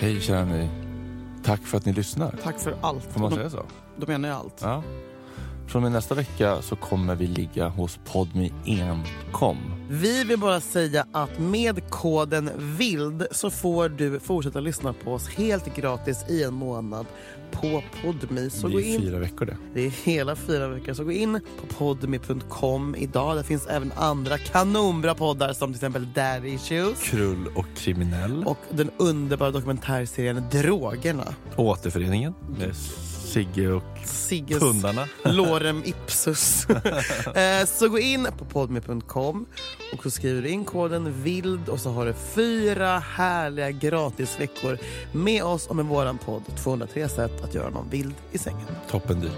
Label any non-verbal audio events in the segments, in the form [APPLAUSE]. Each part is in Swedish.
Hej kära ni. Tack för att ni lyssnar. Tack för allt. Får man Då- säga så? Då menar jag allt. Ja. Från och med nästa vecka så kommer vi ligga hos Podme enkom. Vi vill bara säga att med koden VILD så får du fortsätta lyssna på oss helt gratis i en månad på Podme. Så Det gå är in, fyra veckor det. det är hela fyra veckor. Så gå in på podme.com idag. Det finns även andra kanonbra poddar som till exempel Daddy Issues Krull och kriminell. och den underbara dokumentärserien Drogerna. Återföreningen med Sigge och Sigges pundarna. [LAUGHS] Lorem Ipsus. [LAUGHS] Eh, så gå in på podme.com och så skriver du in koden VILD och så har du fyra härliga gratisveckor med oss och med våran podd 203 sätt att göra någon vild i sängen. Toppen dyr.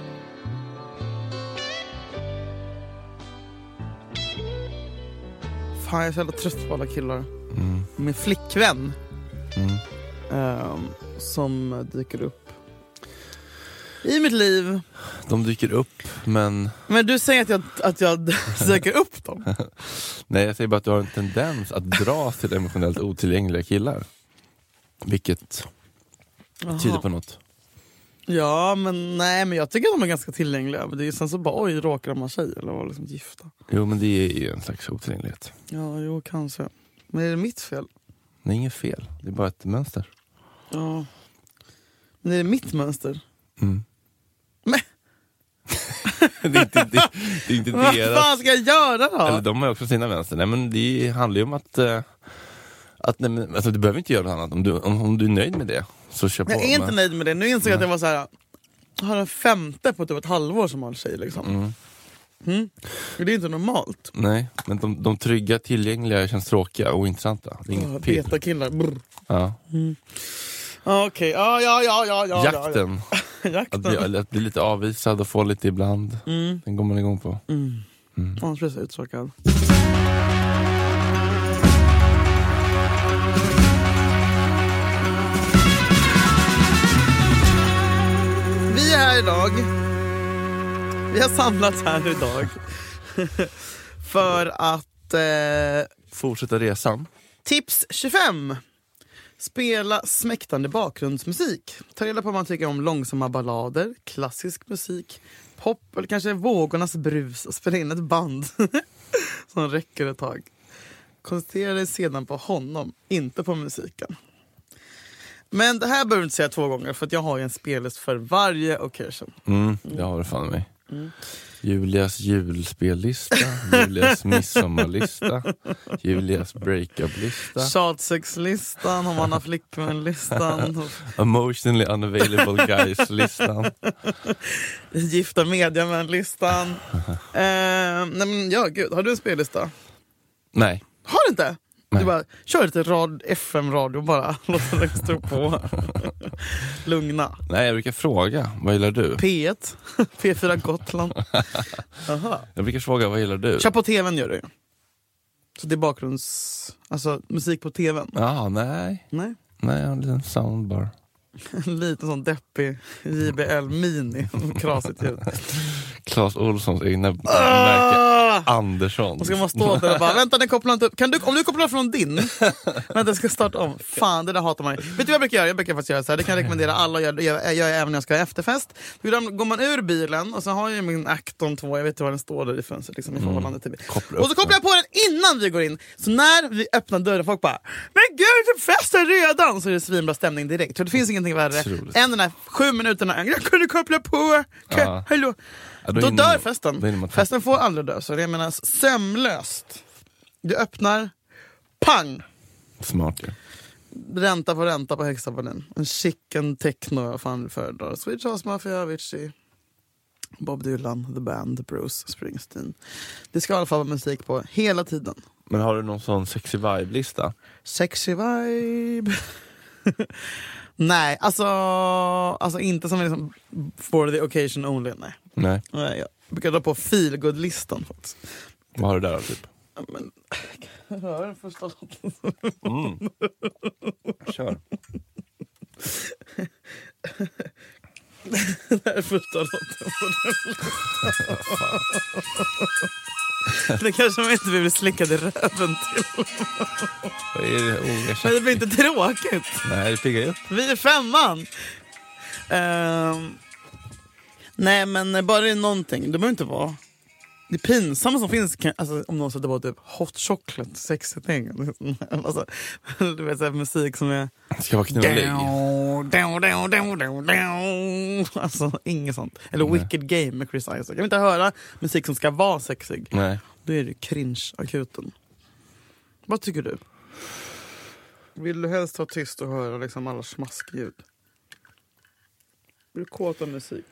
Fan jag är så jävla trött på alla killar. Mm. Min flickvän Mm. ehm, som dyker upp i mitt liv. De dyker upp men Men du säger att jag, att jag [LAUGHS] söker upp dem. nej jag säger bara att du har en tendens att dras till emotionellt otillgängliga killar. Vilket tyder på något. Ja, men nej, men jag tycker att de är ganska tillgängliga. Men det är sen så bara, oj, råkar de ha tjej eller var liksom gifta? Jo men det är ju en slags otillgänglighet. Ja, jo, kanske. Men är det mitt fel? Är inget fel, det är bara ett mönster. Ja. Men är det mitt mönster? Mm. [LAUGHS] Det, är inte, det, det är inte [LAUGHS] vad deras... fan ska jag göra då? Eller de har också sina vänster. Nej men det handlar ju om att, eh, att nej, men, alltså, du behöver inte göra något annat. Om du, om, om du är nöjd med det, så kör på. jag är inte nöjd med det. Nu insåg jag att jag var så här. Jag har en femte på typ ett halvår som har en tjej. Liksom. Mm. Mm. Det är inte normalt. Nej, men de, de trygga, tillgängliga känns tråkiga och ointressanta. Det är pill. Beta-killar. brr. Ja. Ja, Okej, ja, ja, ja, ja, ja. Jakten, Ja, ja. [LAUGHS] att Jakten. bli, att bli lite avvisad och få lite ibland. Mm. Den går man igång på. Mm. Mm. Annars blir jag så uttråkad. Vi är här idag. Vi har samlats här idag [LAUGHS] för att eh, Fortsätta resan. Tips 25. Spela smäktande bakgrundsmusik. Ta reda på vad man tycker om långsamma ballader, klassisk musik, pop eller kanske vågornas brus och spela in ett band [LAUGHS] som räcker ett tag. Koncentrera dig sedan på honom, inte på musiken. Men det här behöver du inte säga två gånger för att jag har ju en spellist för varje occasion. Mm, det har du fan mig. Mm. Julias julspellista, [LAUGHS] Julias midsommarlista, Julias breakup-lista, Tjatsexlistan, om man har flickvän-listan, [LAUGHS] emotionally unavailable guys-listan. [LAUGHS] Gifta mediamän-listan. eh, nej men ja, gud. Har du en spellista? Nej, Har du inte? Nej. Du bara, kör lite rad, FM-radio bara. [LAUGHS] Låt den stå på. [LAUGHS] Lugna. nej jag brukar fråga, vad gillar du? P1, [LAUGHS] P4 Gotland. Aha. Jag brukar fråga, vad gillar du? Kör på tvn gör du. Så det är bakgrunds... Alltså musik på tvn. Ja, nej, Nej. nej jag har en liten soundbar. En liten sån deppig JBL Mini. Krasigt ljud. Claes Olssons egna märke Ah! Andersson. Och ska man stå där och bara, vänta den kopplar inte upp. Kan du, om du kopplar från din, [LAUGHS] vänta jag ska starta om. Fan det där hatar man. Vet du vad jag brukar göra? Jag brukar faktiskt göra så här. det kan jag rekommendera alla att göra, jag gör även när jag ska ha efterfest. Då går man ur bilen och så har jag min Acton 2, jag vet inte vad den står där i fönstret liksom, i förhållande till Mm. Koppla Och så kopplar jag på den innan vi går in. Så när vi öppnar dörren, folk bara Men gud, typ festen redan! Så är det svinbra stämning direkt. Så det finns ingenting värre Otroligt. än den här sju minuterna, jag kunde koppla på, Kan- Ja. hallå. Ja, Då hinner dör festen. då Festen får aldrig dö. Så det menar sömlöst. Du öppnar, pang! Smart ju. Ränta på ränta på volym. En chicken techno, vad fan föredrar. Swedish House Mafia, Avicii, Bob Dylan, The Band, Bruce Springsteen. Det ska i alla fall vara musik på hela tiden. Men har du någon sån sexy vibe-lista? Sexy vibe. [LAUGHS] nej, alltså, alltså inte som liksom for the occasion only. Nej. Nej. nej jag brukar dra på feelgood-listan faktiskt. Vad har du där då, typ? Ja, Men, [LAUGHS] hör den första låten. Mm. Kör. [LAUGHS] Det här är första låten på den. Det kanske man inte vill bli slickad i röven till. Oh, jag Men det blir inte tråkigt. Nej, det piggar ju upp. Vi är femman! Ehm, nej men bara det är någonting, det behöver inte vara... Det pinsamma som finns, kan, alltså, om någon sätter på typ hot chocolate, sexig ting. [LAUGHS] Alltså, du vet så här, musik som är... Det ska vara knullig. Down, down, down, down, down, down. Alltså inget sånt. Eller Nej. Wicked Game med Chris Isaac. Jag vill inte höra musik som ska vara sexig. Nej. Då är det cringe-akuten. Vad tycker du? Vill du helst ha tyst och höra liksom alla smaskljud? Är du kåt av musik?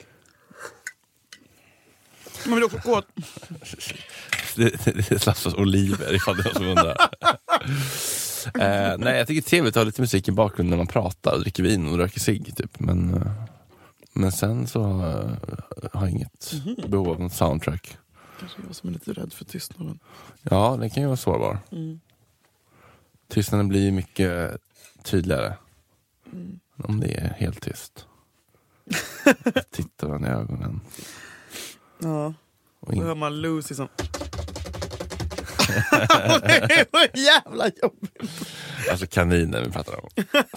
Men vill också kåt? Det, det, det slafsas oliver ifall det är någon som undrar. [LAUGHS] eh, nej, jag tycker det är trevligt att ha lite musik i bakgrunden när man pratar, dricker vin och röker cigg. Typ. Men, eh, men sen så eh, har jag inget behov av något soundtrack. Kanske jag som är lite rädd för tystnaden. Ja, den kan ju vara sårbar. Mm. Tystnaden blir ju mycket tydligare om det är helt tyst. [LAUGHS] Tittar man i ögonen. Ja, Och in, hör man Lucy som... [LAUGHS] det är så jävla jobbigt. alltså kaninen vi pratar om.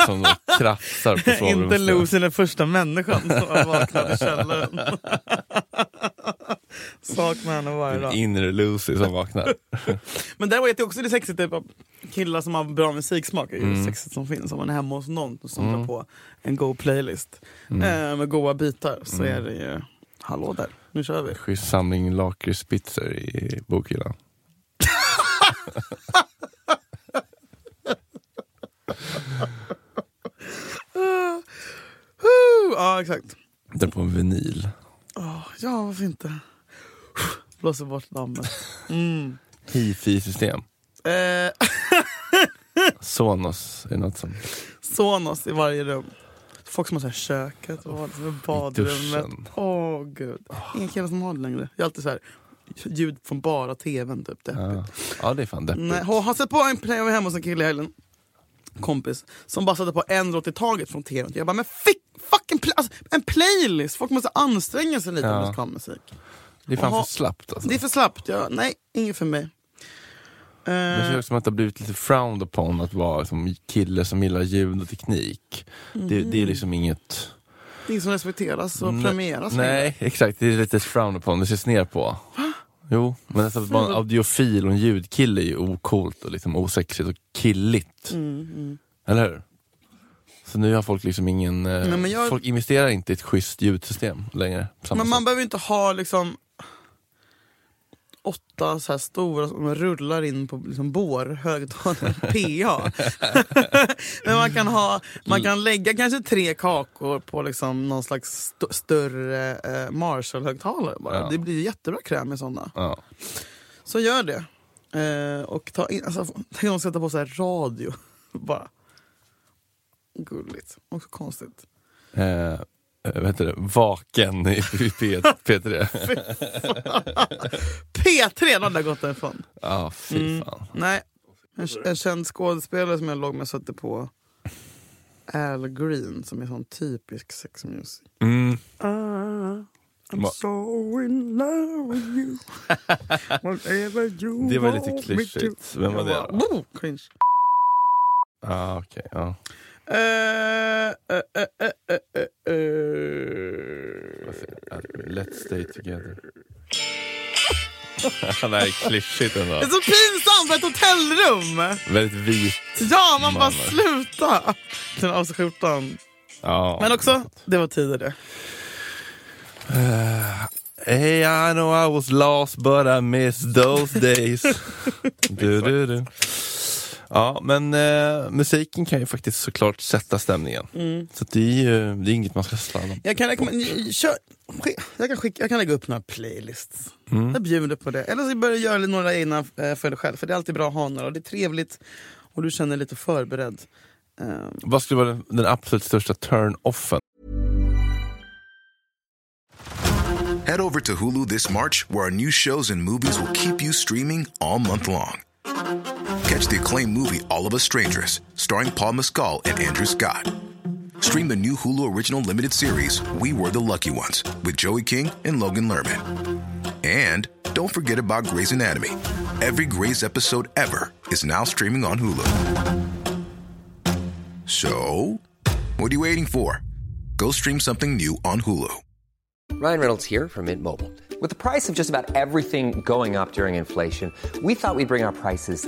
Som då krafsar på [LAUGHS] Inte sovrumsdörren. Lucy den första människan som vaknat i källaren. [LAUGHS] Saknar henne varje dag. inre Lucy som vaknar. Men däremot är det också det sexigt typ av killar som har bra musiksmak. är ju Mm. det sexigt som finns. Om man är hemma hos någon som Mm. tar på en god playlist Mm. eh, med goa bitar så Mm. är det ju hallå där, nu kör vi. Schysst samling lakritspizzer i bokhyllan. [LAUGHS] Ja exakt. Där på en vinyl. Ja varför inte? Blåser bort dammet. Mm. Hifi-system. Eh, [LAUGHS] Sonos är något som... Sonos i varje rum. Folk som har så här köket och badrummet. duschen. Åh gud. Ingen killar som har det längre. Jag är alltid så här ljud från bara tvn. Typ. Ja, ja det är fan deppigt. Nej, har sett på en jag var hemma hos en kille i helgen. Kompis. Som bara satte på en låt i taget från tvn. Jag bara, men fick, fucking pla- alltså, en playlist! Folk måste anstränga sig lite Ja. om de ska ha musik. Det är fan Jaha. för slappt alltså. Det är för slappt. Ja, nej, inget för mig. Det Eh, känns som att det har blivit lite frowned upon att vara liksom, kille som gillar ljud och teknik. Det, det är liksom inget... inget som respekteras och premieras. Nej, exakt. Det är lite frowned upon. Det ses ner på. Jo, men alltså, att vara en audiofil och en ljudkille är ju ocoolt och liksom osexigt och killigt. Mm, mm. Eller hur? Så nu har folk liksom ingen... eh, Nej, jag- Folk investerar inte i ett schysst ljudsystem längre. Men man sätt. behöver inte ha liksom åtta så här stora som rullar in på liksom bår, högtalare, [LAUGHS] PA. [LAUGHS] Men man kan, ha, man kan lägga kanske tre kakor på liksom någon slags st- större eh, Marshall-högtalare. Bara. Ja. Det blir jättebra kräm med sådana. Ja. Så gör det. Eh, och ta in, alltså, tänk om de sätter på så här radio. [LAUGHS] Bara. Gulligt. Också konstigt. Eh, vad heter det? Vaken i, i P, P3. P3, de där gått därifrån. Ja, fy Mm. fan. Nej, en, en känd skådespelare som jag låg med satte på Al Green som är sån typisk sex music. Mm. Ah, I'm so in love with you [LAUGHS] Whatever you Det var lite klyschigt. Vem var det då? "Oh, cringe. Ah, okej, ja. Eh, eh, eh, eh, eh, eh. Let's stay together. [LAUGHS] Nej, klyschigt ändå. Det är så pinsamt för ett hotellrum! Väldigt vit. Ja, man bara Man- sluta! Sen av sig skjortan. Ja. Men också, det var tider det. Hey, I know I was lost but I miss those days. [LAUGHS] du, du, du. Ja, men eh, musiken kan ju faktiskt såklart sätta stämningen. Så det är ju det är inget man ska sladda om. Jag kan, rekommendera- kör, sk- jag, kan skicka, jag kan lägga upp några playlists. Mm. Jag bjuder på det. Eller så börjar jag göra några egna eh, för dig själv. För det är alltid bra att ha några. Och det är trevligt och du känner dig lite förberedd. Eh, Vad skulle vara den, den absolut största turn-offen? Head over to Hulu this March, where our new shows and movies will keep you streaming all month long. Catch the acclaimed movie All of Us Strangers, starring Paul Mescal and Andrew Scott. Stream the new Hulu original limited series We Were the Lucky Ones with Joey King and Logan Lerman. And don't forget about Grey's Anatomy. Every Grey's episode ever is now streaming on Hulu. So, what are you waiting for? Go stream something new on Hulu. Ryan Reynolds here from Mint Mobile. With the price of just about everything going up during inflation, we thought we'd bring our prices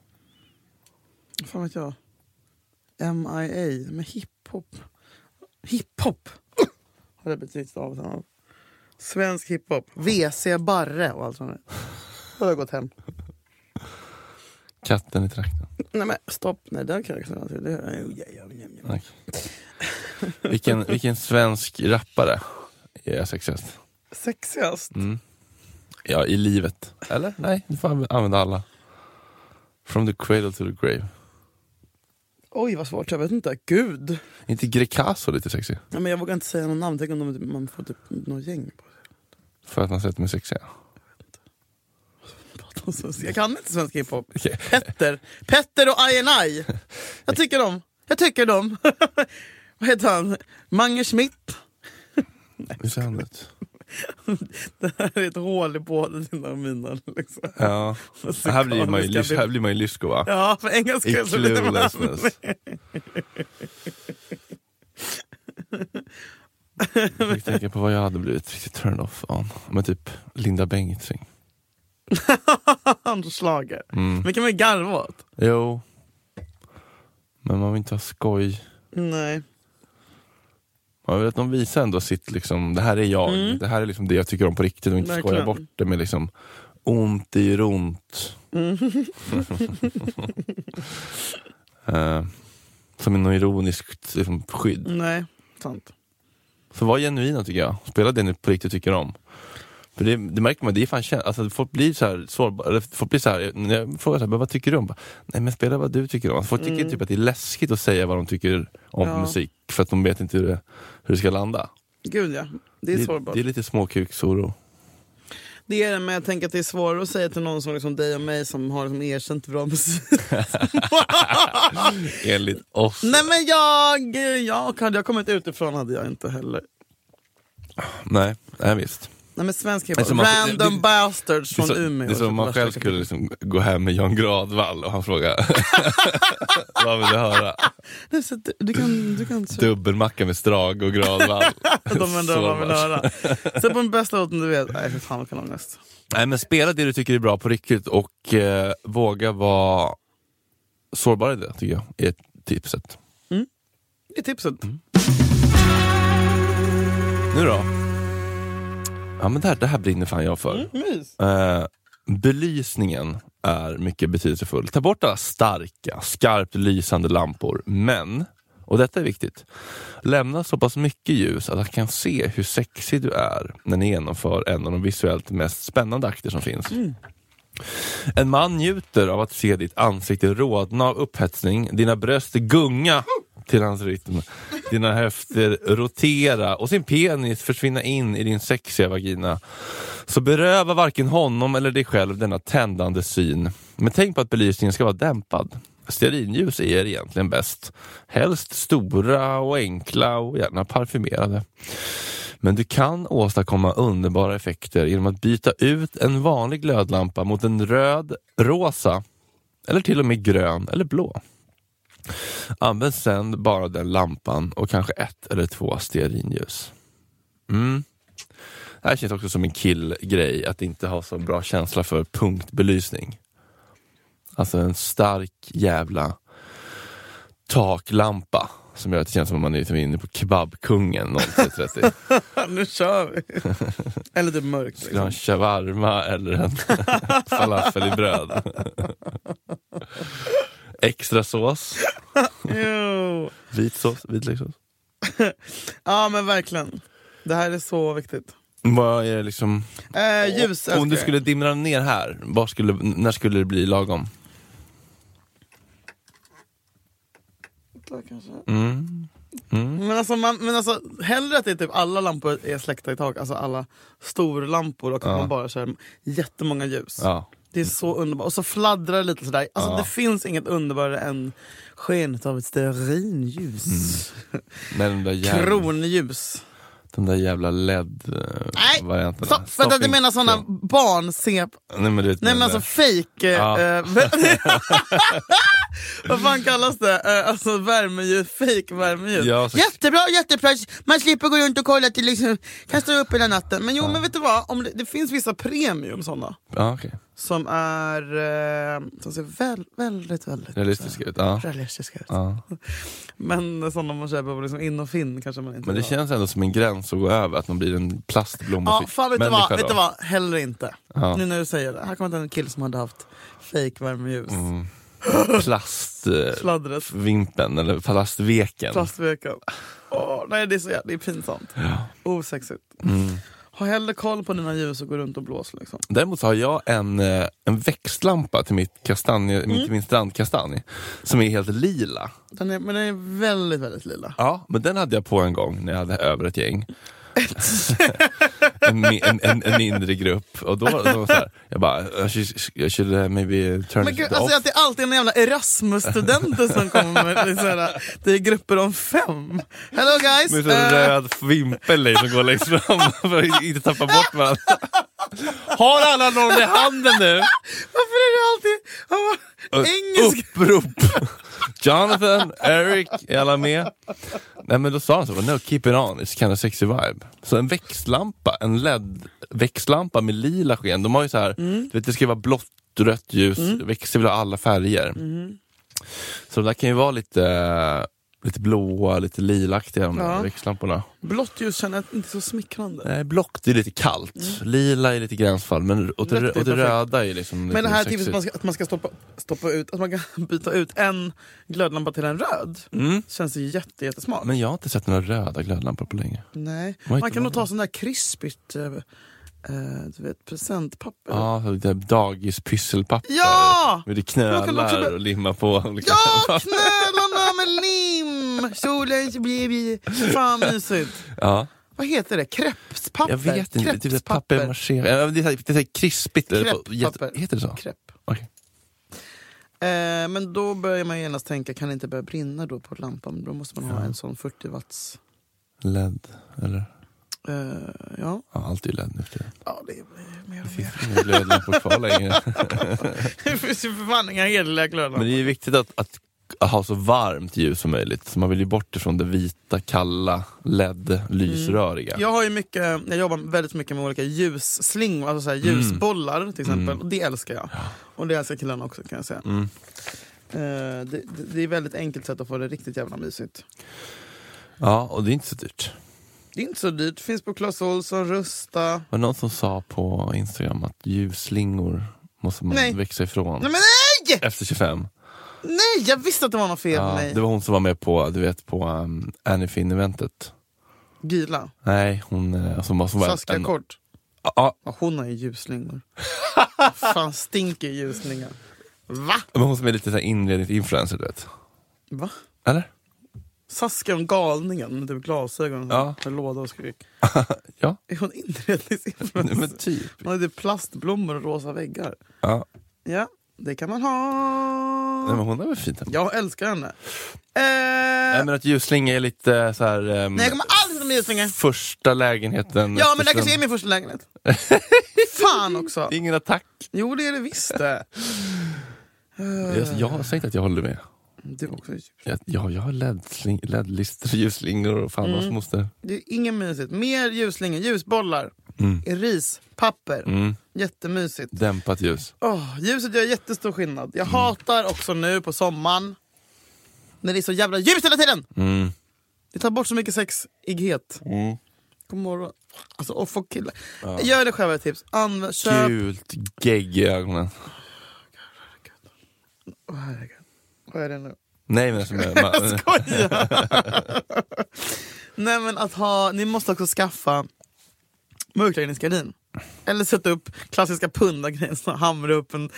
Fan vet jag. MIA med hiphop. Hiphop! Har det betytt av. Svensk hiphop. WC Barre och allt sånt där. Då har jag gått hem. Katten i trakten. Nej men stopp, nej det kan jag säga till. Det Tack. Vilken, vilken svensk rappare är sexigast? Sexigast? Mm. Ja, i livet. Eller? Nej, du får använda alla. From the cradle to the grave. Oj vad svårt, jag vet inte. Gud! inte Greekazo lite sexig? Nej, men jag vågar inte säga något namn, tänk om de, man får typ något gäng på För att man säger att de är sexiga? sig. Jag kan inte svensk hiphop. Okej. Petter, Petter och INI. Jag tycker om. Jag tycker dem. [LAUGHS] Vad heter han? Mange Schmidt. Hur ser han ut? [LAUGHS] Det här är ett hål i båda dina miner. Liksom. Ja, här blir man ju, här blir man ju lysko va? Ja, för engelska I är så lite man. [LAUGHS] Jag tänka på vad jag hade blivit riktigt turned off on. Men typ Linda Bengtzing. [LAUGHS] Anders Schlager. Mm. Men kan man garva åt? Jo. Men man vill inte ha skoj. Nej. Man vill att de visar ändå sitt, liksom, det här är jag. Det här är liksom det jag tycker om på riktigt och inte Verkligen. bort det med liksom ont i ont. [LAUGHS] Eh, som en ironiskt liksom, skydd. Nej, sant. Så var genuina tycker jag. Spela det ni på riktigt tycker om. För det, det märker man, det är fan känt, alltså folk blir så här sårbara, folk blir så här, när jag frågar så här, "Men vad tycker du om? Bara, Nej men spela vad du tycker om. Alltså, folk tycker typ att det är läskigt att säga vad de tycker om Ja. musik, för att de vet inte hur det, hur det ska landa. Gud ja, det är det, sårbart. det är lite småkuksoro. Det är det, men jag tänker att det är svårare att säga till någon som liksom dig och mig som har liksom erkänt bra musik. [LAUGHS] Enligt oss. Nej men jag, jag, hade jag kommit utifrån hade jag inte heller. Nej, nej visst. Nej men svensk Det hiphop, random det- bastards Det från så, Umeå. det är som om man själv skulle liksom gå hem med Jan Gradvall och han frågar [LAUGHS] Vad vill du höra? Nej, så du, du kan, du kan Dubbelmacka med Strage och Gradvall. [LAUGHS] De undrar Så vad man vill höra. Sätt på den bästa låten du vet. Nej för fan vilken ångest. Nej men spela det du tycker är bra på riktigt och eh, våga vara sårbar i det tycker jag är tipset. Det är tipset. Mm. Nu då? Ja men det här, det här brinner fan jag för. Mys. Eh, belysningen är mycket betydelsefull. Ta bort alla starka, skarpt lysande lampor. Men, och detta är viktigt, lämna så pass mycket ljus att jag kan se hur sexig du är när ni genomför en av de visuellt mest spännande akter som finns. En man njuter av att se ditt ansikte rodna av upphetsning, dina bröst gunga till hans rytm, dina höfter rotera och sin penis försvinna in i din sexiga vagina. Så beröva varken honom eller dig själv denna tändande syn. Men tänk på att belysningen ska vara dämpad. Stearinljus är egentligen bäst. Helst stora och enkla och gärna parfymerade. Men du kan åstadkomma underbara effekter genom att byta ut en vanlig glödlampa mot en röd, rosa eller till och med grön eller blå. Använd sen bara den lampan och kanske ett eller två stearinljus. Mm. Det här känns också som en killgrej, att inte ha så bra känsla för punktbelysning. Alltså en stark jävla taklampa som gör att det känns som att man är liksom inne på kebabkungen 03.30. [LAUGHS] nu kör vi. [LAUGHS] Eller typ mörkt. Ska du ha en Liksom. shawarma eller en [LAUGHS] falafel i bröd? Extra sås, [LAUGHS] vit sås, vitlökssås. [LAUGHS] Ja men verkligen. Det här är så viktigt. Vad är det liksom... Eh, ljus Om du skulle dimra ner här, var skulle, när skulle det bli lagom? kanske. Mm. Men alltså, man, men alltså hellre att det är typ alla lampor är släckta i tak, alltså alla storlampor och att Ja. man bara kör jättemånga ljus. Ja. Det är så underbart. Och så fladdrar det lite sådär. Alltså Ja. det finns inget underbarare än skenet av ett stearinljus. Jävla, Kronljus. de där jävla Nej! LED-varianterna. Stopp! Vänta, du menar såna barn-CP... Nej men, du vet, Nej men men alltså fake... Ja. [LAUGHS] [LAUGHS] [LAUGHS] Eh, vad fan kallas det? Eh, alltså värmeljus, fake värmeljus. Ja, så- Jättebra, jättebra! Man slipper gå runt och kolla till liksom, kan stå upp hela natten. Men jo, men vet du vad? Om det, det finns vissa premium såna Ja, okej. som är eh, som ser väl, väldigt, väldigt Realistiskt eh, ut. Ja. realistiska ut. Ja. [LAUGHS] Men sådana man köper på liksom in och finn kanske man inte Men det känns ändå som en gräns att gå över, att man blir en plastblomma. Ja, fan vet du vad? Vet du vad? Heller inte. Ja. Nu när du säger det. Här kommer en kille som hade haft fake värmeljus. Mm. Plastvimpen, Sladdret. eller plastveken. Plastveken. Åh, nej det är så jävla, det är pinsamt. Osexigt. Mm. Ha hellre koll på dina ljus och gå runt och blås liksom. Däremot så har jag en, eh, en växtlampa till, mitt kastanje, Mm. till min strandkastanj som är helt lila. Den är, men den är väldigt, väldigt lila. Ja, men den hade jag på en gång när jag hade över ett gäng. [LAUGHS] en, en, en, en mindre grupp. Och då, då så här, jag bara, I should, I should uh, maybe turn Men it gud, off. alltså att det är alltid en jävla Erasmus-studenter som kommer med det, är så här, det är grupper om fem. Hello guys! Med så Eh, röd vimpel som går längst fram [LAUGHS] för att inte tappa bort varandra. Har alla någon i handen nu? varför är det alltid oh, engelsk? Upprop! Jonathan, Eric, är alla med? Nej men då sa han så, no keep it on, it's kind of sexy vibe. Så en växtlampa, en LED-växtlampa med lila sken, de har ju så här, Mm. du vet, det ska vara blått, rött ljus, växter vill ha alla färger. Mm. Så de där kan ju vara lite, lite blåa, lite lilaktiga de Ja. växtlamporna. Blått ljus känner jag inte så smickrande. Nej, blått är lite kallt, lila är lite gränsfall, men åt det, Mm. Åt det röda är liksom lite Men det här tipset att man ska, att man ska stoppa, stoppa ut, att man kan [LAUGHS] byta ut en glödlampa till en röd. Mm. Känns ju jätte, jättesmart. Men jag har inte sett några röda glödlampor på länge. Nej. Oj, Man kan nog ta sån där krispigt eh, eh, du vet, presentpapper. Ja, så det dagispysselpapper. Ja! Med det knölar och limma på olika... Ja, knölarna med Solens baby. Fan mysigt. ja. Vad heter det? Krepspapper? Jag vet inte, typ Krepspapper. papper maché. Ja, Det är, det är krispigt. Krepppapper. Heter det så? Krepp. Okej. Eh, men då börjar man genast tänka, kan det inte börja brinna då på lampan? Då måste man ha en sån 40 watts. LED, eller? Eh, ja. Ja, allt är ju LED nu för ja, det är mer och Det mer. finns inga glödlampor kvar längre. [LAUGHS] Det finns ju för fan inga hederliga glödlampor. Men det är viktigt att, att ha så varmt ljus som möjligt. Så man vill ju bort ifrån det vita, kalla, LED-lysröriga. Jag har ju mycket, jag jobbar väldigt mycket med olika ljusslingor, alltså så Mm. ljusbollar till exempel. Och det älskar jag. Och det älskar killarna också kan jag säga. Mm. Eh, det, det, är väldigt enkelt sätt att få det riktigt jävla mysigt. Ja, och det är inte så dyrt. Det är inte så dyrt, finns på Clas Ohlson, Rusta. Var det någon som sa på Instagram att ljusslingor måste man Nej. växa ifrån Nej men nej! efter 25? Nej, jag visste att det var något fel med mig. det var hon som var med på, du vet, på um, Anyfin-eventet. Gila, Nej, hon eh, som var... Som var Saskia en- Kort. Ja, Ja, hon har ju ljusslingor. [LAUGHS] Fan stinker ljusslingor. Va? men hon som är lite så här inredningsinfluencer, du vet. Va? Eller? Saskia om galningen med typ glasögon Ja. låda och skrik. [LAUGHS] Ja, Är hon inredningsinfluencer? [LAUGHS] men typ. Hon har typ plastblommor och rosa väggar. Ja. Ja, det kan man ha. Nej, men hon är väl fint hemma. Jag älskar henne. Eh, Nej, men att ljusslinga är lite så här... ehm, nej, jag kommer aldrig sätta mig i ljusslingor. första lägenheten. Ja, men det kanske är min första lägenhet. [LAUGHS] Fan också. Ingen attack. Jo, det är det visst det. Jag, jag har sagt att jag håller med. Du också. Jag, ja, jag har LED-listor, ljusslingor och fan Mm. moster. Det är inget mysigt. Mer ljusslingor, ljusbollar, Mm. ris, papper. Mm. Jättemysigt. Dämpat ljus. Oh, ljuset gör jättestor skillnad. Mm. Jag hatar också nu på sommaren när det är så jävla ljust hela tiden. Mm. Det tar bort så mycket sexighet. Mm. God morgon. Alltså, och få killar. Gör det själva ett tips. Använd, köp... Gult gegg i ögonen. Åh, herregud. Vad är det nu? Nej men alltså, man, man, [LAUGHS] Skoja! Nej men att ha, ni måste också skaffa mörkläggningsgardin. Eller sätta upp klassiska pundargrejen, hamra upp en,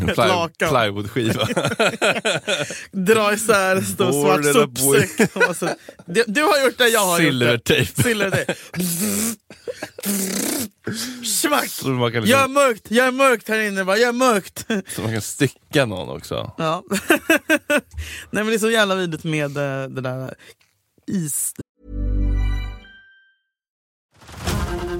En ett lakan. plywoodskiva. [LAUGHS] Dra isär en stor svart sopsäck. Du, du har gjort det, jag har gjort det. Silvertejp. Silvertejp. Kan, liksom, Jag är mörkt, är mörkt här inne, bara, jag är mörkt. så man kan stycka någon också. Ja. [LAUGHS] Nej men det är så jävla vidrigt med eh, det där is...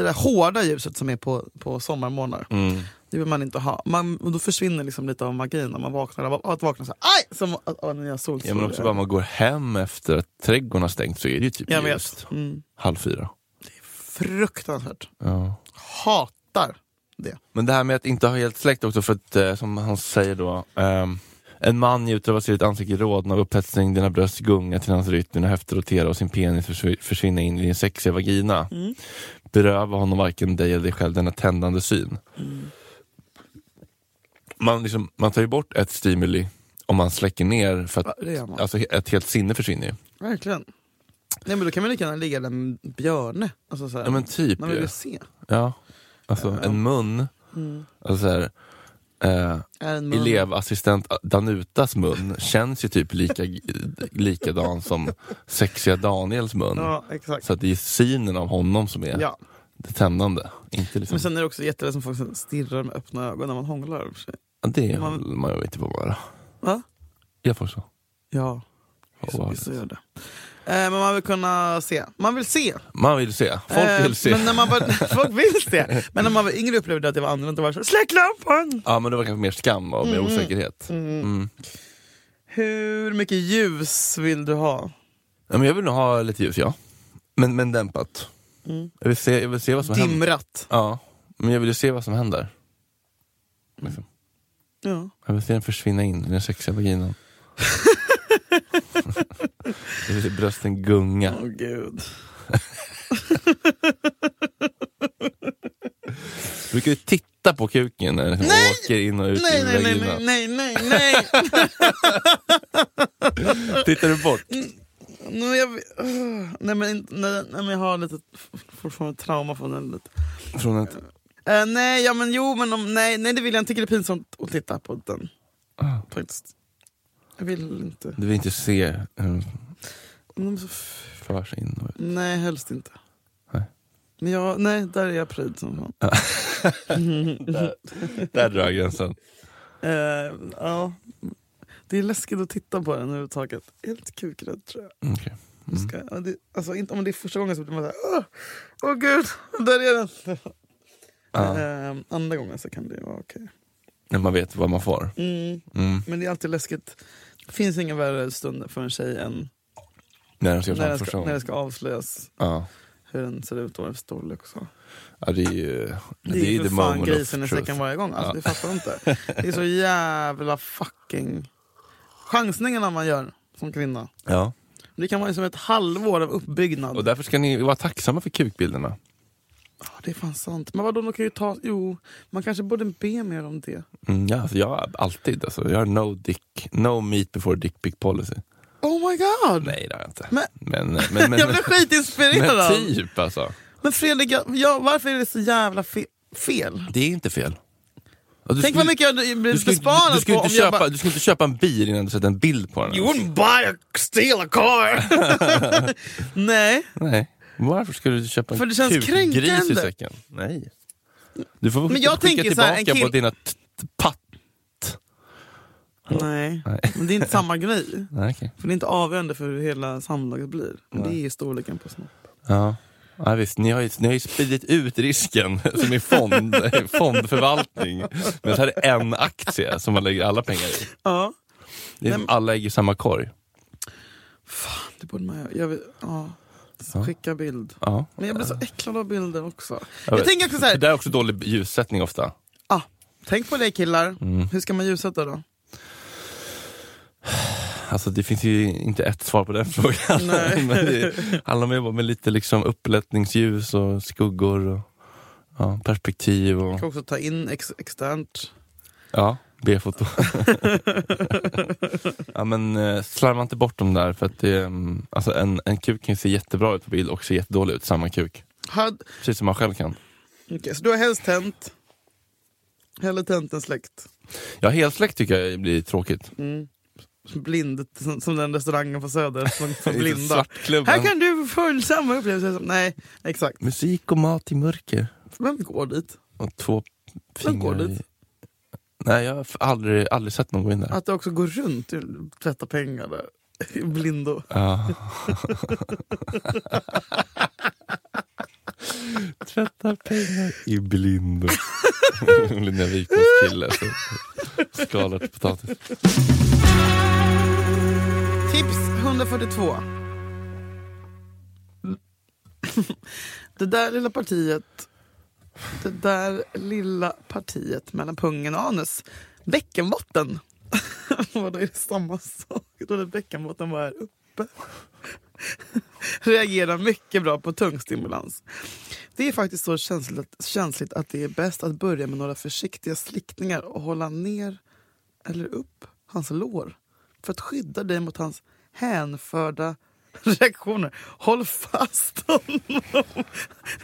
Det där hårda ljuset som är på, på sommarmorgnar. Mm. Det vill man inte ha. Man, och då försvinner liksom lite av magin när man vaknar av att vakna så här, aj! Som att av nya solstrålar. Ja, men också bara man går hem efter att trädgården har stängt så är det ju typ Jag ljust. Mm. Halv fyra. Fruktansvärt. Ja. Hatar det. Men det här med att inte ha helt släckt också för att, eh, som han säger då, ehm, en man njuter av att se ditt ansikte rodna av upphetsning, dina bröst gunga till hans rytm, dina höfter rotera och sin penis försv- försvinna in i din sexiga vagina. Beröva honom varken dig eller dig själv denna tändande syn. Man, liksom, man tar ju bort ett stimuli om man släcker ner, för Ja, att man. alltså, ett helt sinne försvinner ju. Verkligen. Nej men då kan man lika gärna ligga där med Björne. Alltså, så här, Ja men typ man vill ju. se. Ja. Alltså en mun, alltså så här, eh, elevassistent Danutas mun känns ju typ lika, likadan som sexiga Daniels mun. Ja. Så det är synen av honom som är Ja. det tändande. Inte liksom, Men sen är det också jättelätt som folk stirrar med öppna ögon när man hånglar. Ja, det man- håller man ju inte på att vara. Va? Jag får så. Ja, så gör det. Eh, men man vill kunna se. Man vill se. Man vill se, folk Eh, vill se. Men när man var, [LAUGHS] folk vill se. Men när man var yngre upplevde jag att det var annorlunda. Det var så, Släck lampan! Ja men det var kanske mer skam och mer osäkerhet. Mm. Hur mycket ljus vill du ha? Ja, men jag vill nog ha lite ljus ja. Men, men dämpat. Jag, vill se, jag vill se vad som händer. Dimrat. Ja, men jag vill ju se vad som händer. Liksom. Ja. Jag vill se den försvinna in i den sexiga vaginan. [LAUGHS] [LAUGHS] jag brösten gunga. Åh gud. Du brukar ju titta på kuken när den åker in och ut Nej, i nej, nej, nej, nej, nej, [LAUGHS] nej. Tittar du bort? nej, jag, nej, men, nej, men jag har lite fortfarande trauma från den. Lite. Från ett... Eh, nej, ja, men jo, men om, nej, nej, det vill jag inte. tycker det är pinsamt att titta på den. Ah. Faktiskt. Jag vill inte. Du vill inte se hur De är så f- för sig in och ut. nej, helst inte. Nej. Men jag, nej, där är jag pryd som fan. [LAUGHS] Där drar jag gränsen. Eh, ja. Det är läskigt att titta på den överhuvudtaget. Helt kukrädd tror jag. Okej. Jag Ska, det, alltså, inte, om det är första gången så blir man såhär, åh, åh gud, där är den. Ja. Eh, andra gången så kan det vara okej. När man vet vad man får. Mm. Mm. Men det är alltid läskigt. Det finns ingen värre stund för en tjej än När de ska när det första ska, när det ska avslöjas Ja. hur den ser ut och vad det storlek och så. ja, det är ju Det är, ju för fan grisen i säcken varje gång. Alltså, Ja. Det fattar jag inte. Det är så [LAUGHS] jävla fucking... Chansningarna man gör som kvinna. Ja. Det kan vara som ett halvår av uppbyggnad. Och därför ska ni vara tacksamma för kukbilderna. Ja, det är fan sant. Men vadå, de kan ju ta... Jo, man kanske borde be mer om det. Mm, ja, alltså jag har alltid, alltså, jag har no dick, no meat before dick pic policy. Oh my god! Nej det har jag inte. Men- men, men, men, [LAUGHS] jag blev skitinspirerad! men typ alltså. Men Fredrik, jag, ja, varför är det så jävla fe fel? Det är inte fel. Tänk skulle- vad mycket jag skulle, besparad du, skulle på inte om jag köpa, bara... du skulle inte köpa en bil innan du sett en bild på den. You wouldn't buy a steal a car! [LAUGHS] Nej, Nej. Varför skulle du köpa en För det känns kukgris i säcken? Nej. Du får Men jag skicka tänker så här, en tillbaka på kill- dina t- t- patt. nej. Nej. Men det är inte samma grej. [LAUGHS] Nej, okej. För det är inte avgörande för hur hela samlaget blir. Men det är storleken på snopp. Ja. Ja, visst, ni har, ju, ni har ju spridit ut risken [LAUGHS] som i fond, [LAUGHS] fondförvaltning. Men så här är en aktie som man lägger alla pengar i. Ja, Det är som alla ägg i samma korg. det borde man göra. Jag vet, ja. Skicka bild. Ja. Men jag blir så äcklad av bilder också. Jag Jag, tänker också så Det här, där är också dålig ljussättning ofta. ah, tänk på det killar. Mm. Hur ska man ljussätta då? Alltså det finns ju inte ett svar på den [LAUGHS] frågan. Nej. Men det handlar om jobba med lite liksom upplättningsljus och skuggor och ja, perspektiv Man och kan också ta in ex externt. ja, B-foto. [LAUGHS] ja, men eh, slarva inte bort dem där för att det, mm, alltså en, en kuk kan ju se jättebra ut på bild och se jättedålig ut, samma kuk. Had, Precis som man själv kan. okay, så du har helst tänt. Hellre tänt än släckt. Ja, helsläkt tycker jag blir tråkigt. Mm. Blind, som, som den restaurangen på Söder som för [LAUGHS] blinda. Här kan du få samma upplevelse som... Nej, exakt. Musik och mat i mörker. Vem går dit? Och två fingrar i... Nej, jag har aldrig, aldrig sett någon gå in där. Att det också går runt, tvätta pengar där. I blindo. Ja. [LAUGHS] Tvättar pengar i blindo. [LAUGHS] Linnea Wikmans kille som skalar till potatis. Tips 142. Det där lilla partiet det där lilla partiet mellan pungen och anus. Bäckenbotten. [LAUGHS] Vadå, är det samma sak? Jag trodde bäckenbotten var här uppe. [LAUGHS] Reagerar mycket bra på tungstimulans. Det är faktiskt så känsligt, känsligt att det är bäst att börja med några försiktiga slickningar och hålla ner eller upp hans lår för att skydda dig mot hans hänförda [LAUGHS] reaktioner. Håll fast honom! [LAUGHS]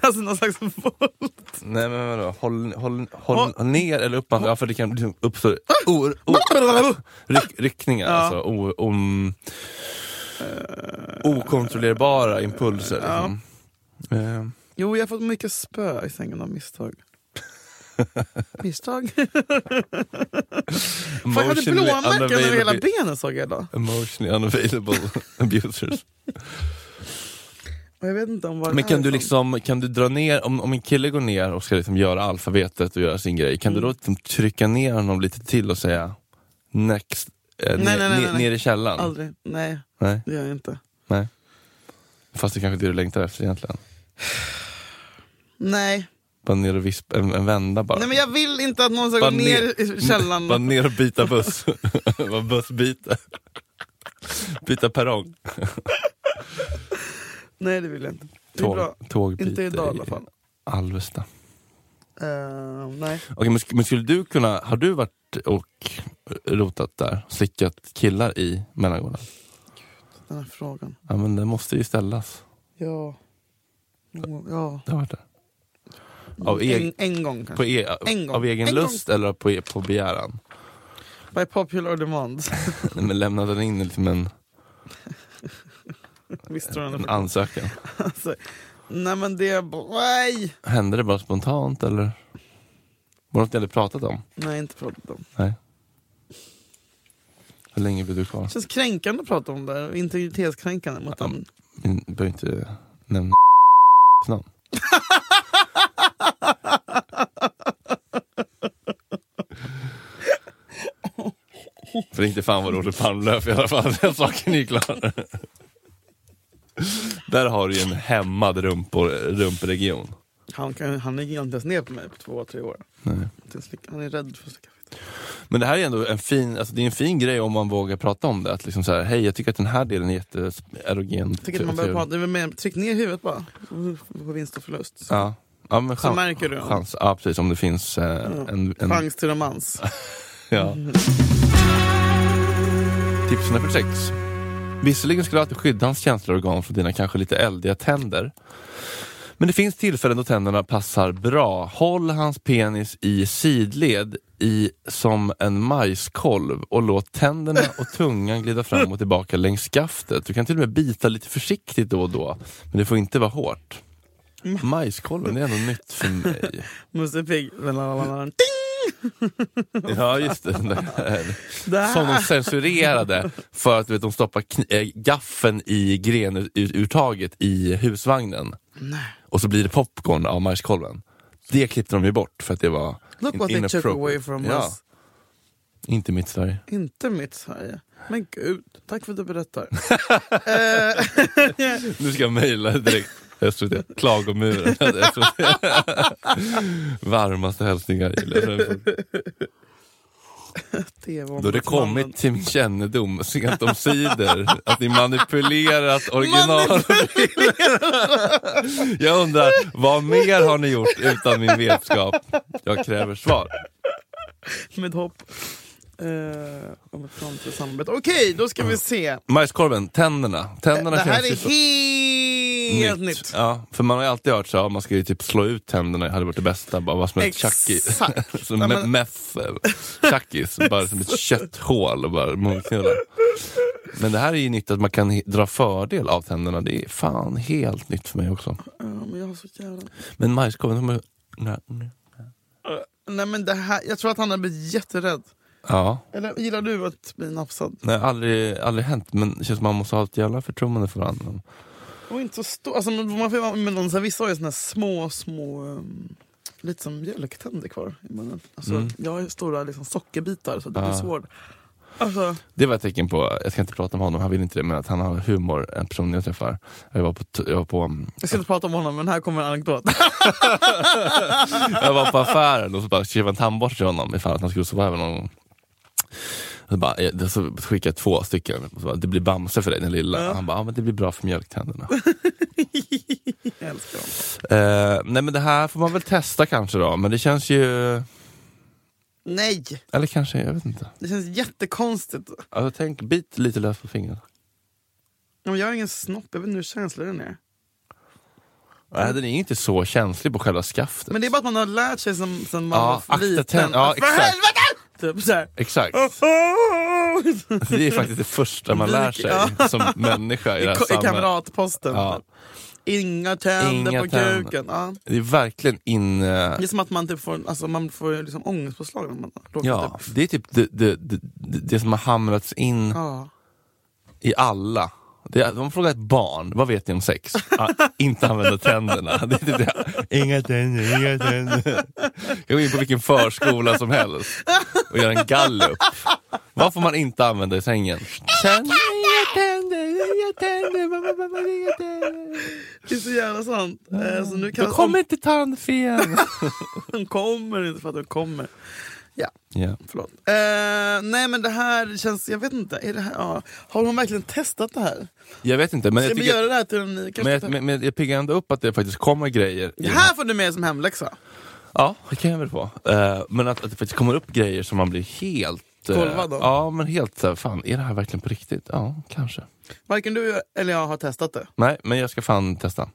Alltså någon slags volt. Nej men vadå, håll, håll, håll, håll ner eller upp? Ja för det kan liksom uppstå o, o, ryck, ryckningar, Ja. alltså o, om, okontrollerbara impulser. Ja. Liksom. Eh, Jo, jag har fått mycket spö i sängen av misstag. [LAUGHS] misstag? [LAUGHS] Fan, jag hade blåmärken över hela benen såg jag idag. Emotionally unavailable [LAUGHS] abusers. Och jag vet inte om vad det Men kan du liksom, kan du dra ner, om, om en kille går ner och ska liksom göra alfabetet och göra sin grej, kan du Mm. då liksom trycka ner honom lite till och säga next, eh, Nej, ner, nej, nej, ner, i källaren? Aldrig. Nej, Nej, det gör jag inte. nej. Fast det kanske är det du längtar efter egentligen. Nej. Bara ner och vispa, en, en vända bara. Nej, men jag vill inte att någon ska Bara gå ner i källaren. Bara ner och byta buss. [LAUGHS] Bara bussbyte. Byta perrong. [LAUGHS] Nej, det vill jag inte. Det. Tåg, tågbyte Inte idag i alla fall. Alvesta. Eh, nej. Okej, men, men skulle du kunna, har du varit och rotat där? Slickat killar i mellangården? Den här frågan. Ja men den måste ju ställas. Ja. Ja. Det har varit där. Av, en, eg, en gång kanske. på e, En gång. av egen En lust eller på, e- på begäran? By popular demand. [LAUGHS] Nej, men lämnade den in liksom [LAUGHS] en, Visst en det. ansökan? [LAUGHS] Alltså, nej men det... Nej! Hände det bara spontant eller? Var det något ni hade pratat om? Nej, inte pratat om. Nej. Hur länge blev du kvar? Det känns kränkande att prata om det. Integritetskränkande mot Ja, en... Vi behöver inte nämna namn. För inte fan vad Roger Palmlöf i alla fall, den saken är klar. Där har du ju en hämmad rumpor, rumpregion. Han, kan, han gick inte ens ner på mig på två, tre år. Nej. Han är rädd för att slicka fitta. Men det här är ändå en fin, alltså det är en fin grej om man vågar prata om det. Att liksom så här, hej jag tycker att den här delen är jätteerogen. Jag tycker att man prata, tryck ner huvudet bara. Så får vinst och förlust. Ja. Ja, men Så chans, märker du. chans, ja precis, om det finns eh, en, en Chans till romans. [LAUGHS] Ja. Tips nummer sex. Visserligen ska du alltid skydda hans känsloorgan från dina kanske lite eldiga tänder. Men det finns tillfällen då tänderna passar bra. Håll hans penis i sidled i som en majskolv och låt tänderna och tungan glida fram och tillbaka längs skaftet. Du kan till och med bita lite försiktigt då och då, men det får inte vara hårt. Majskolven, det är ändå nytt för mig. [LAUGHS] Musse Pigg. [LAUGHS] Ja just det. Där. [LAUGHS] Som de censurerade för att du vet, de stoppar äh, gaffeln i grenurtaget i husvagnen. Och så blir det popcorn av majskolven. Det klippte de ju bort för att det var Look what they took away from ja, us. Inte mitt Sverige. Inte mitt Sverige. Men gud, tack för att du berättar. Nu ska jag mejla direkt. SVT, klagomuren. SVT. [LAUGHS] Varmaste hälsningar. [LAUGHS] Då det kommit till min kännedom sent om sidor att ni manipulerat original. [LAUGHS] Jag undrar, vad mer har ni gjort utan min vetskap? Jag kräver svar. Med hopp eh, om ett framtida samarbete. Okej, då ska vi se. Majskorven, tänderna. tänderna Det här känns ju är så helt nytt. Ja, för man har ju alltid hört så, ja, man ska ju typ slå ut tänderna, det hade varit det bästa. Bara vara som ett. Exakt. [LAUGHS] som Ja, me- men- meth, chuckys, bara som ett kötthål och bara munknulla. Men det här är ju nytt att man kan dra fördel av tänderna, det är fan helt nytt för mig också. Ja, men jag har så jävla... Men majskorven, de nej, nej. Nej men det här, jag tror att han har blivit jätterädd. ja, Eller gillar du att bli nafsad? nej, aldrig, aldrig hänt, men det känns som man måste ha ett jävla förtroende för varandra. Och inte så stor, alltså man får, de, så här, vissa har ju såna här små, små, um, lite som mjölktänder kvar i munnen. Alltså, Mm. Jag har ju stora liksom, sockerbitar så det blir Ah. svårt. Alltså, Det var ett tecken på, jag ska inte prata om honom, han vill inte det, men att han har humor, en person jag träffar. Jag var på, jag var på, mm, jag ska inte prata om honom men här kommer en anekdot. [LAUGHS] jag var på affären och så bara skrev en tandborste till honom ifall att han skulle sova över någon gång. Så, bara, eh, så skickade jag två stycken, så bara, det blir Bamse för dig den lilla. Ja. Han bara, ja, men det blir bra för mjölktänderna. [LAUGHS] jag älskar honom. eh, nej men det här får man väl testa kanske då, men det känns ju, Nej, eller kanske, jag vet inte. det känns jättekonstigt. Alltså, tänk, bit lite lös på fingret. Jag har ingen snopp, jag vet inte hur känslig den är. Nej, den är inte så känslig på själva skaftet. Men det är bara att man har lärt sig sen man Ja, var liten. ja, För helvete! Typ såhär. Exakt. [LAUGHS] Det är faktiskt det första man lär sig Ja. [LAUGHS] som människa i det här I, I samhället. kamratposten. Ja. Inga tänder Inga på tänder. kuken. Ja. Det är verkligen in... eh, Det är som att man typ får, alltså man får liksom ångestpåslag när man råkar Ja, typ. det är typ det, det, det, det som har hamrats in i alla. Det man frågar ett barn, vad vet ni om sex? Ah, inte använda tänderna. [LAUGHS] Det är typ det. Inga tänder, inga tänder. Jag går in på vilken förskola som helst och gör en gallup. Vad får man inte använda i sängen? Tänder, inga tänder, inga tänder, mamma, mamma, inga tänder. Det är så jävla sant. Eh, så nu Då kallas kommer inte tandfen. [LAUGHS] hon kommer inte för att hon kommer. Ja, Ja. förlåt. Eh, nej men det här känns, jag vet inte. Är det här, ja. Har hon verkligen testat det här? Jag vet inte, men Ska jag, vi tycker, göra det här till en ny? men, jag, men, men jag piggar ändå upp att det faktiskt kommer grejer. Det här får du med som hemläxa. Ja, det kan jag väl få. Eh, men att, att det faktiskt kommer upp grejer som man blir helt... eh, Golvad då? Ja, men helt så här, fan, är det här verkligen på riktigt? Ja, kanske. Varken du eller jag har testat det. Nej, men jag ska fan testa.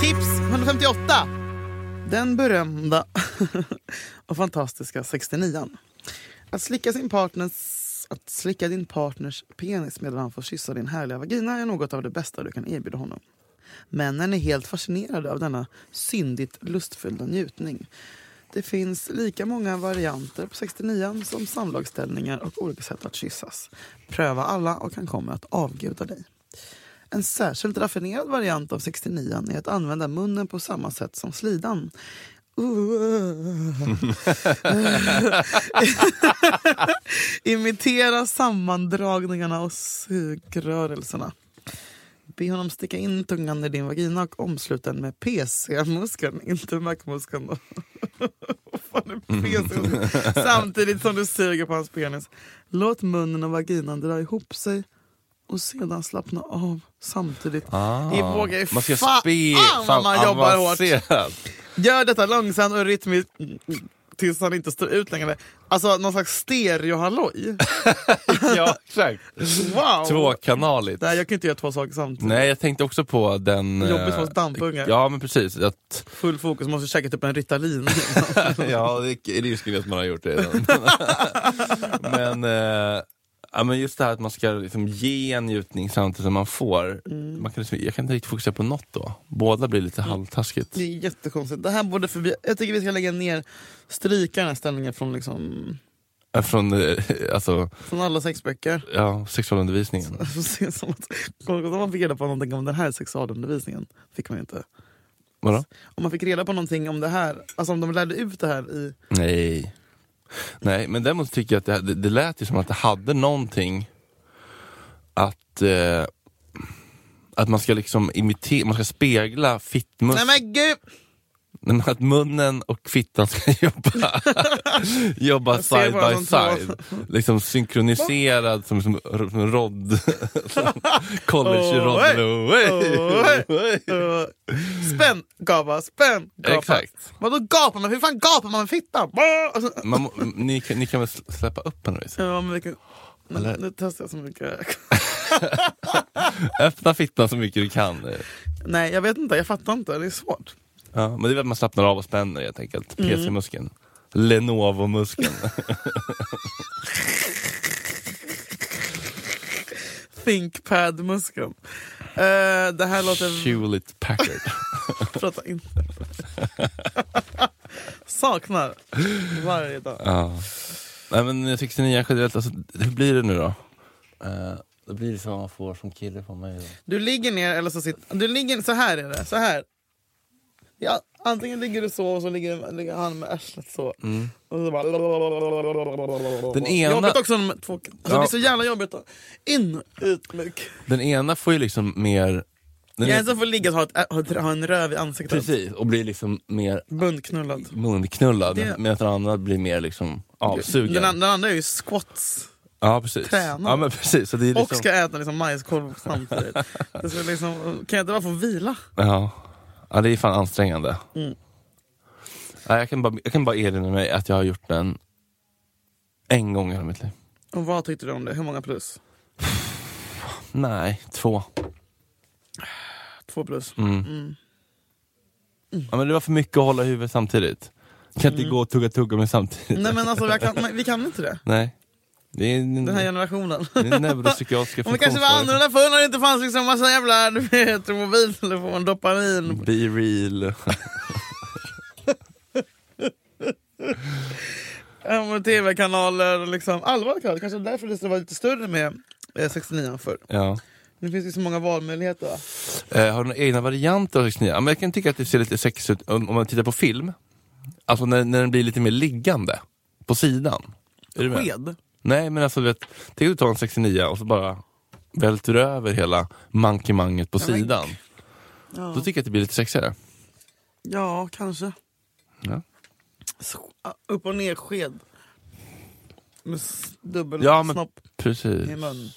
Tips 158! Den berömda [LAUGHS] och fantastiska 69 Att slicka, sin partners, att slicka din partners penis medan han får kyssa din härliga vagina är något av det bästa du kan erbjuda honom. Männen är helt fascinerade av denna syndigt lustfyllda njutning. Det finns lika många varianter på 69 som samlagsställningar och olika sätt att kyssas. Pröva alla och han kommer att avguda dig. En särskilt raffinerad variant av 69 är att använda munnen på samma sätt som slidan. [LAUGHS] Imitera sammandragningarna och sugrörelserna. Be honom sticka in tungan i din vagina och omsluta den med PC-muskeln, inte Mac-muskeln. [LAUGHS] [LAUGHS] Samtidigt som du suger på hans penis. Låt munnen och vaginan dra ihop sig och sedan slappna av samtidigt. Ah, Det vågar ju man ska fan spe, vad man jobbar hårt. Gör detta långsamt och rytmiskt tills han inte står ut längre. Alltså någon slags stereohalloj. [LAUGHS] ja, exakt. Wow! Tvåkanaligt. Nej, jag kan inte göra två saker samtidigt. Nej, jag tänkte också på den... eh, Jobbigt för oss dampungar. Ja, men precis. Att, Full fokus, måste käka typ en Ritalin. [LAUGHS] ja, det, är ju skulle att man har gjort det redan. [LAUGHS] men, eh, ja, men just det här att man ska liksom ge en njutning samtidigt som man får. Mm. Man kan liksom, jag kan inte riktigt fokusera på något då. Båda blir lite halvtaskigt. det är jättekonstigt. Det här borde förbi... Jag tycker vi ska lägga ner, stryka den här ställningen från, liksom, Från eh, [LAUGHS] alltså, från alla sexböcker. ja, sexualundervisningen. [LAUGHS] Som att, om man fick reda på någonting om den här sexualundervisningen, fick man inte. Vadå? Om man fick reda på någonting om det här, alltså om de lärde ut det här i... Nej. Nej, men däremot tycker jag att det, det, det lät ju som att det hade någonting att eh, att man ska liksom imitera, man ska spegla fittmus... Nej men gud! Nej, att munnen och fittan ska [LAUGHS] jobba, jobba side by side. Liksom synkroniserad som, som, som rodd. [LAUGHS] college Åh, rodd. hej. Uh, spänn, gapa, spänn, gapa. Exakt. Vadå gapa? Men hur fan gapar man med fittan? Och så- Man, ni, kan- ni kan väl släppa upp henne? Ja, men vilken... Eller- Nu testar jag så mycket. [LAUGHS] Öppna fittan så mycket du kan. Nej, jag vet inte. Jag fattar inte. Det är svårt. Ja, men det är väl att man slappnar av och spänner helt enkelt. Mm. PC-muskeln. Lenovo-muskeln. Thinkpad-muskeln. Uh, det här låter... Hewlett Packard. [LAUGHS] Prata inte. Saknar varje dag. ja. Nej men 69 generellt, alltså, hur blir det nu då? Uh, det blir som man får som kille på mig. Då. Du ligger ner eller så sitter... Du ligger... Så här är det. Så här. Ja, antingen ligger du så och så ligger, ligger han med arslet så. Och så bara... Mm. Den ena- Jobbigt också med två... Alltså, Ja. Det är så jävla jobbigt. att- In, ut, mycket. Den ena får ju liksom mer... Den är ena, som får ligga och ha, ett, ha, en röv i ansiktet. precis, och blir liksom mer Bundknullad. munknullad. Det- Medan den andra blir mer liksom avsugen. Den, den andra är ju squats. ja precis. tränar. Ja men precis. Så det är liksom, Och ska äta liksom majskolv samtidigt. [LAUGHS] det liksom, kan jag inte bara få vila? ja. Ja, det är fan ansträngande. Mm. Ja, jag, kan bara, jag kan bara erinra mig att jag har gjort den en gång i hela mitt liv. Och vad tyckte du om det? Hur många plus? Nej, två. Två plus. Mm. Ja, men det var för mycket att hålla i huvudet samtidigt. Kan inte gå och tugga tuggummi samtidigt. Mm. Nej men alltså jag kan, [LAUGHS] vi kan inte det. Nej. Det är en, Den här generationen. det är neuropsykiatriska [LAUGHS] det kanske var annorlunda förr när det inte fanns liksom massa jävla du vet, mobiltelefon, dopamin. Be real. [LAUGHS] Ja, men Tv-kanaler och liksom allvarliga kanaler. Kanske därför det var lite större med eh, 69 förr. Ja. Nu finns det så många valmöjligheter. va? Eh, har du några egna varianter av 69? Ja, men jag kan tycka att det ser lite sexigt ut om, om man tittar på film. Alltså när, när den blir lite mer liggande på sidan. Är du med? Sked. Nej men alltså du vet, tänk att du tar en 69 och så bara välter över hela mankemanget på men- sidan. Ja. Då tycker jag att det blir lite sexigare. ja, kanske. Ja. Så- Upp och ner sked. Med s- dubbel Ja, men- snopp Precis. i mun.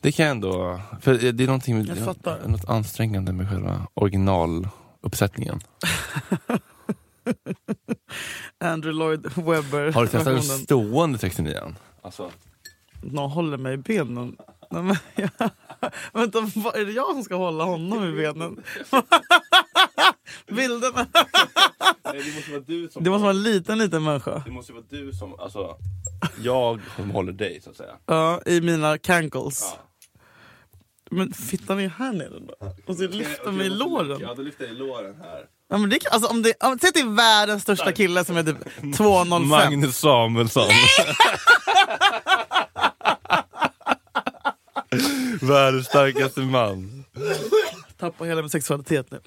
Det kan jag ändå, för det är någonting Jag fattar. något, något ansträngande med själva originaluppsättningen. [LAUGHS] Andrew Lloyd Webber. Har du testat den stående 69 Alltså, Någon håller mig i benen. Nej, men, jag, vänta, är det jag som ska hålla honom i benen? [LAUGHS] Bilderna. det måste vara du som Det måste vara en liten, liten människa. Det måste vara du som, alltså, jag som håller dig så att säga. Ja, i mina cankles. Ja. Men fittan är här nere då. Och så lyfter mig i låren. Ja, då lyfter jag i låren här. Ja, men det, alltså, om det, om, säg att det är världens största kille som är typ 2,05. Magnus Samuelsson. Världens starkaste man. Tappar hela min sexualitet nu.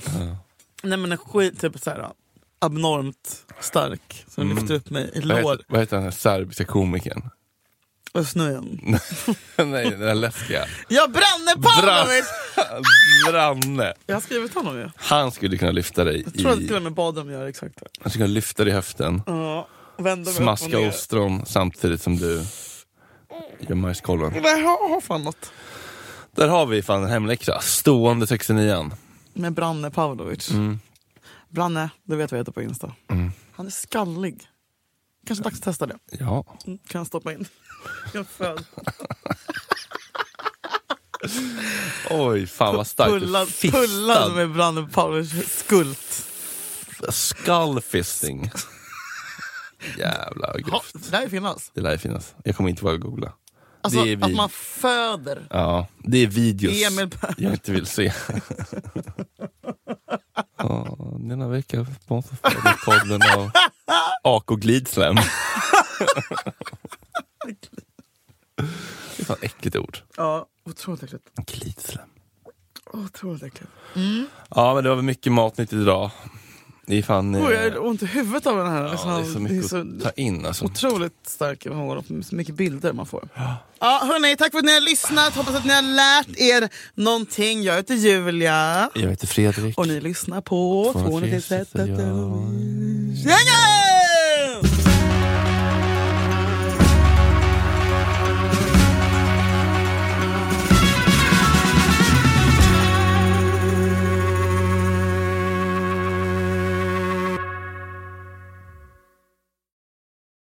Nej men en skit, typ såhär abnormt stark som lyfter upp mig i Mm. Vad lår. heter, vad heter den här serbiska komikern? Och snöjen. [LAUGHS] Nej, den där läskiga. Ja, Branne Pavlovic! Branne. Jag har skrivit honom ju. Han skulle kunna lyfta dig Jag tror att till i... och med Badum gör exakt det. Han skulle kunna lyfta dig i höften. Ja, vänder mig Smaska ostron samtidigt som du gör majskolven. Jag har, har fan något. Där har vi fan en hemläxa. Stående 69 Med Branne Pavlovic. Mm. Branne, du vet vad jag heter på Insta. Han är skallig. Kanske dags att testa det. Ja. Mm, kan jag stoppa in. Jag föd. Oj, fan vad starkt. Pullad, pullad med Branne Pavlovic skult. Skullfisting. Jävla grovt. det där finnas. Det lär ju finnas. Jag kommer inte våga googla. Alltså det är att man föder. Ja, det är videos Emil jag inte vill se. [LAUGHS] ja, denna vecka sponsras podden av AK Glidslam. det är fan äckligt ord. Ja, otroligt äckligt. Glidslam. Otroligt äckligt. Ja, men det var väl mycket matnytt idag. Det är fan... eh, Oj, jag har ont i huvudet av den här. ja, det är så mycket att ta in alltså. Otroligt stark och så mycket bilder man får. Ja, hörni, tack för att ni har lyssnat. Hoppas att ni har lärt er någonting. Jag heter Julia. Jag heter Fredrik. Och ni lyssnar på Två, Två tre, sättet sättet, ja. Gänget!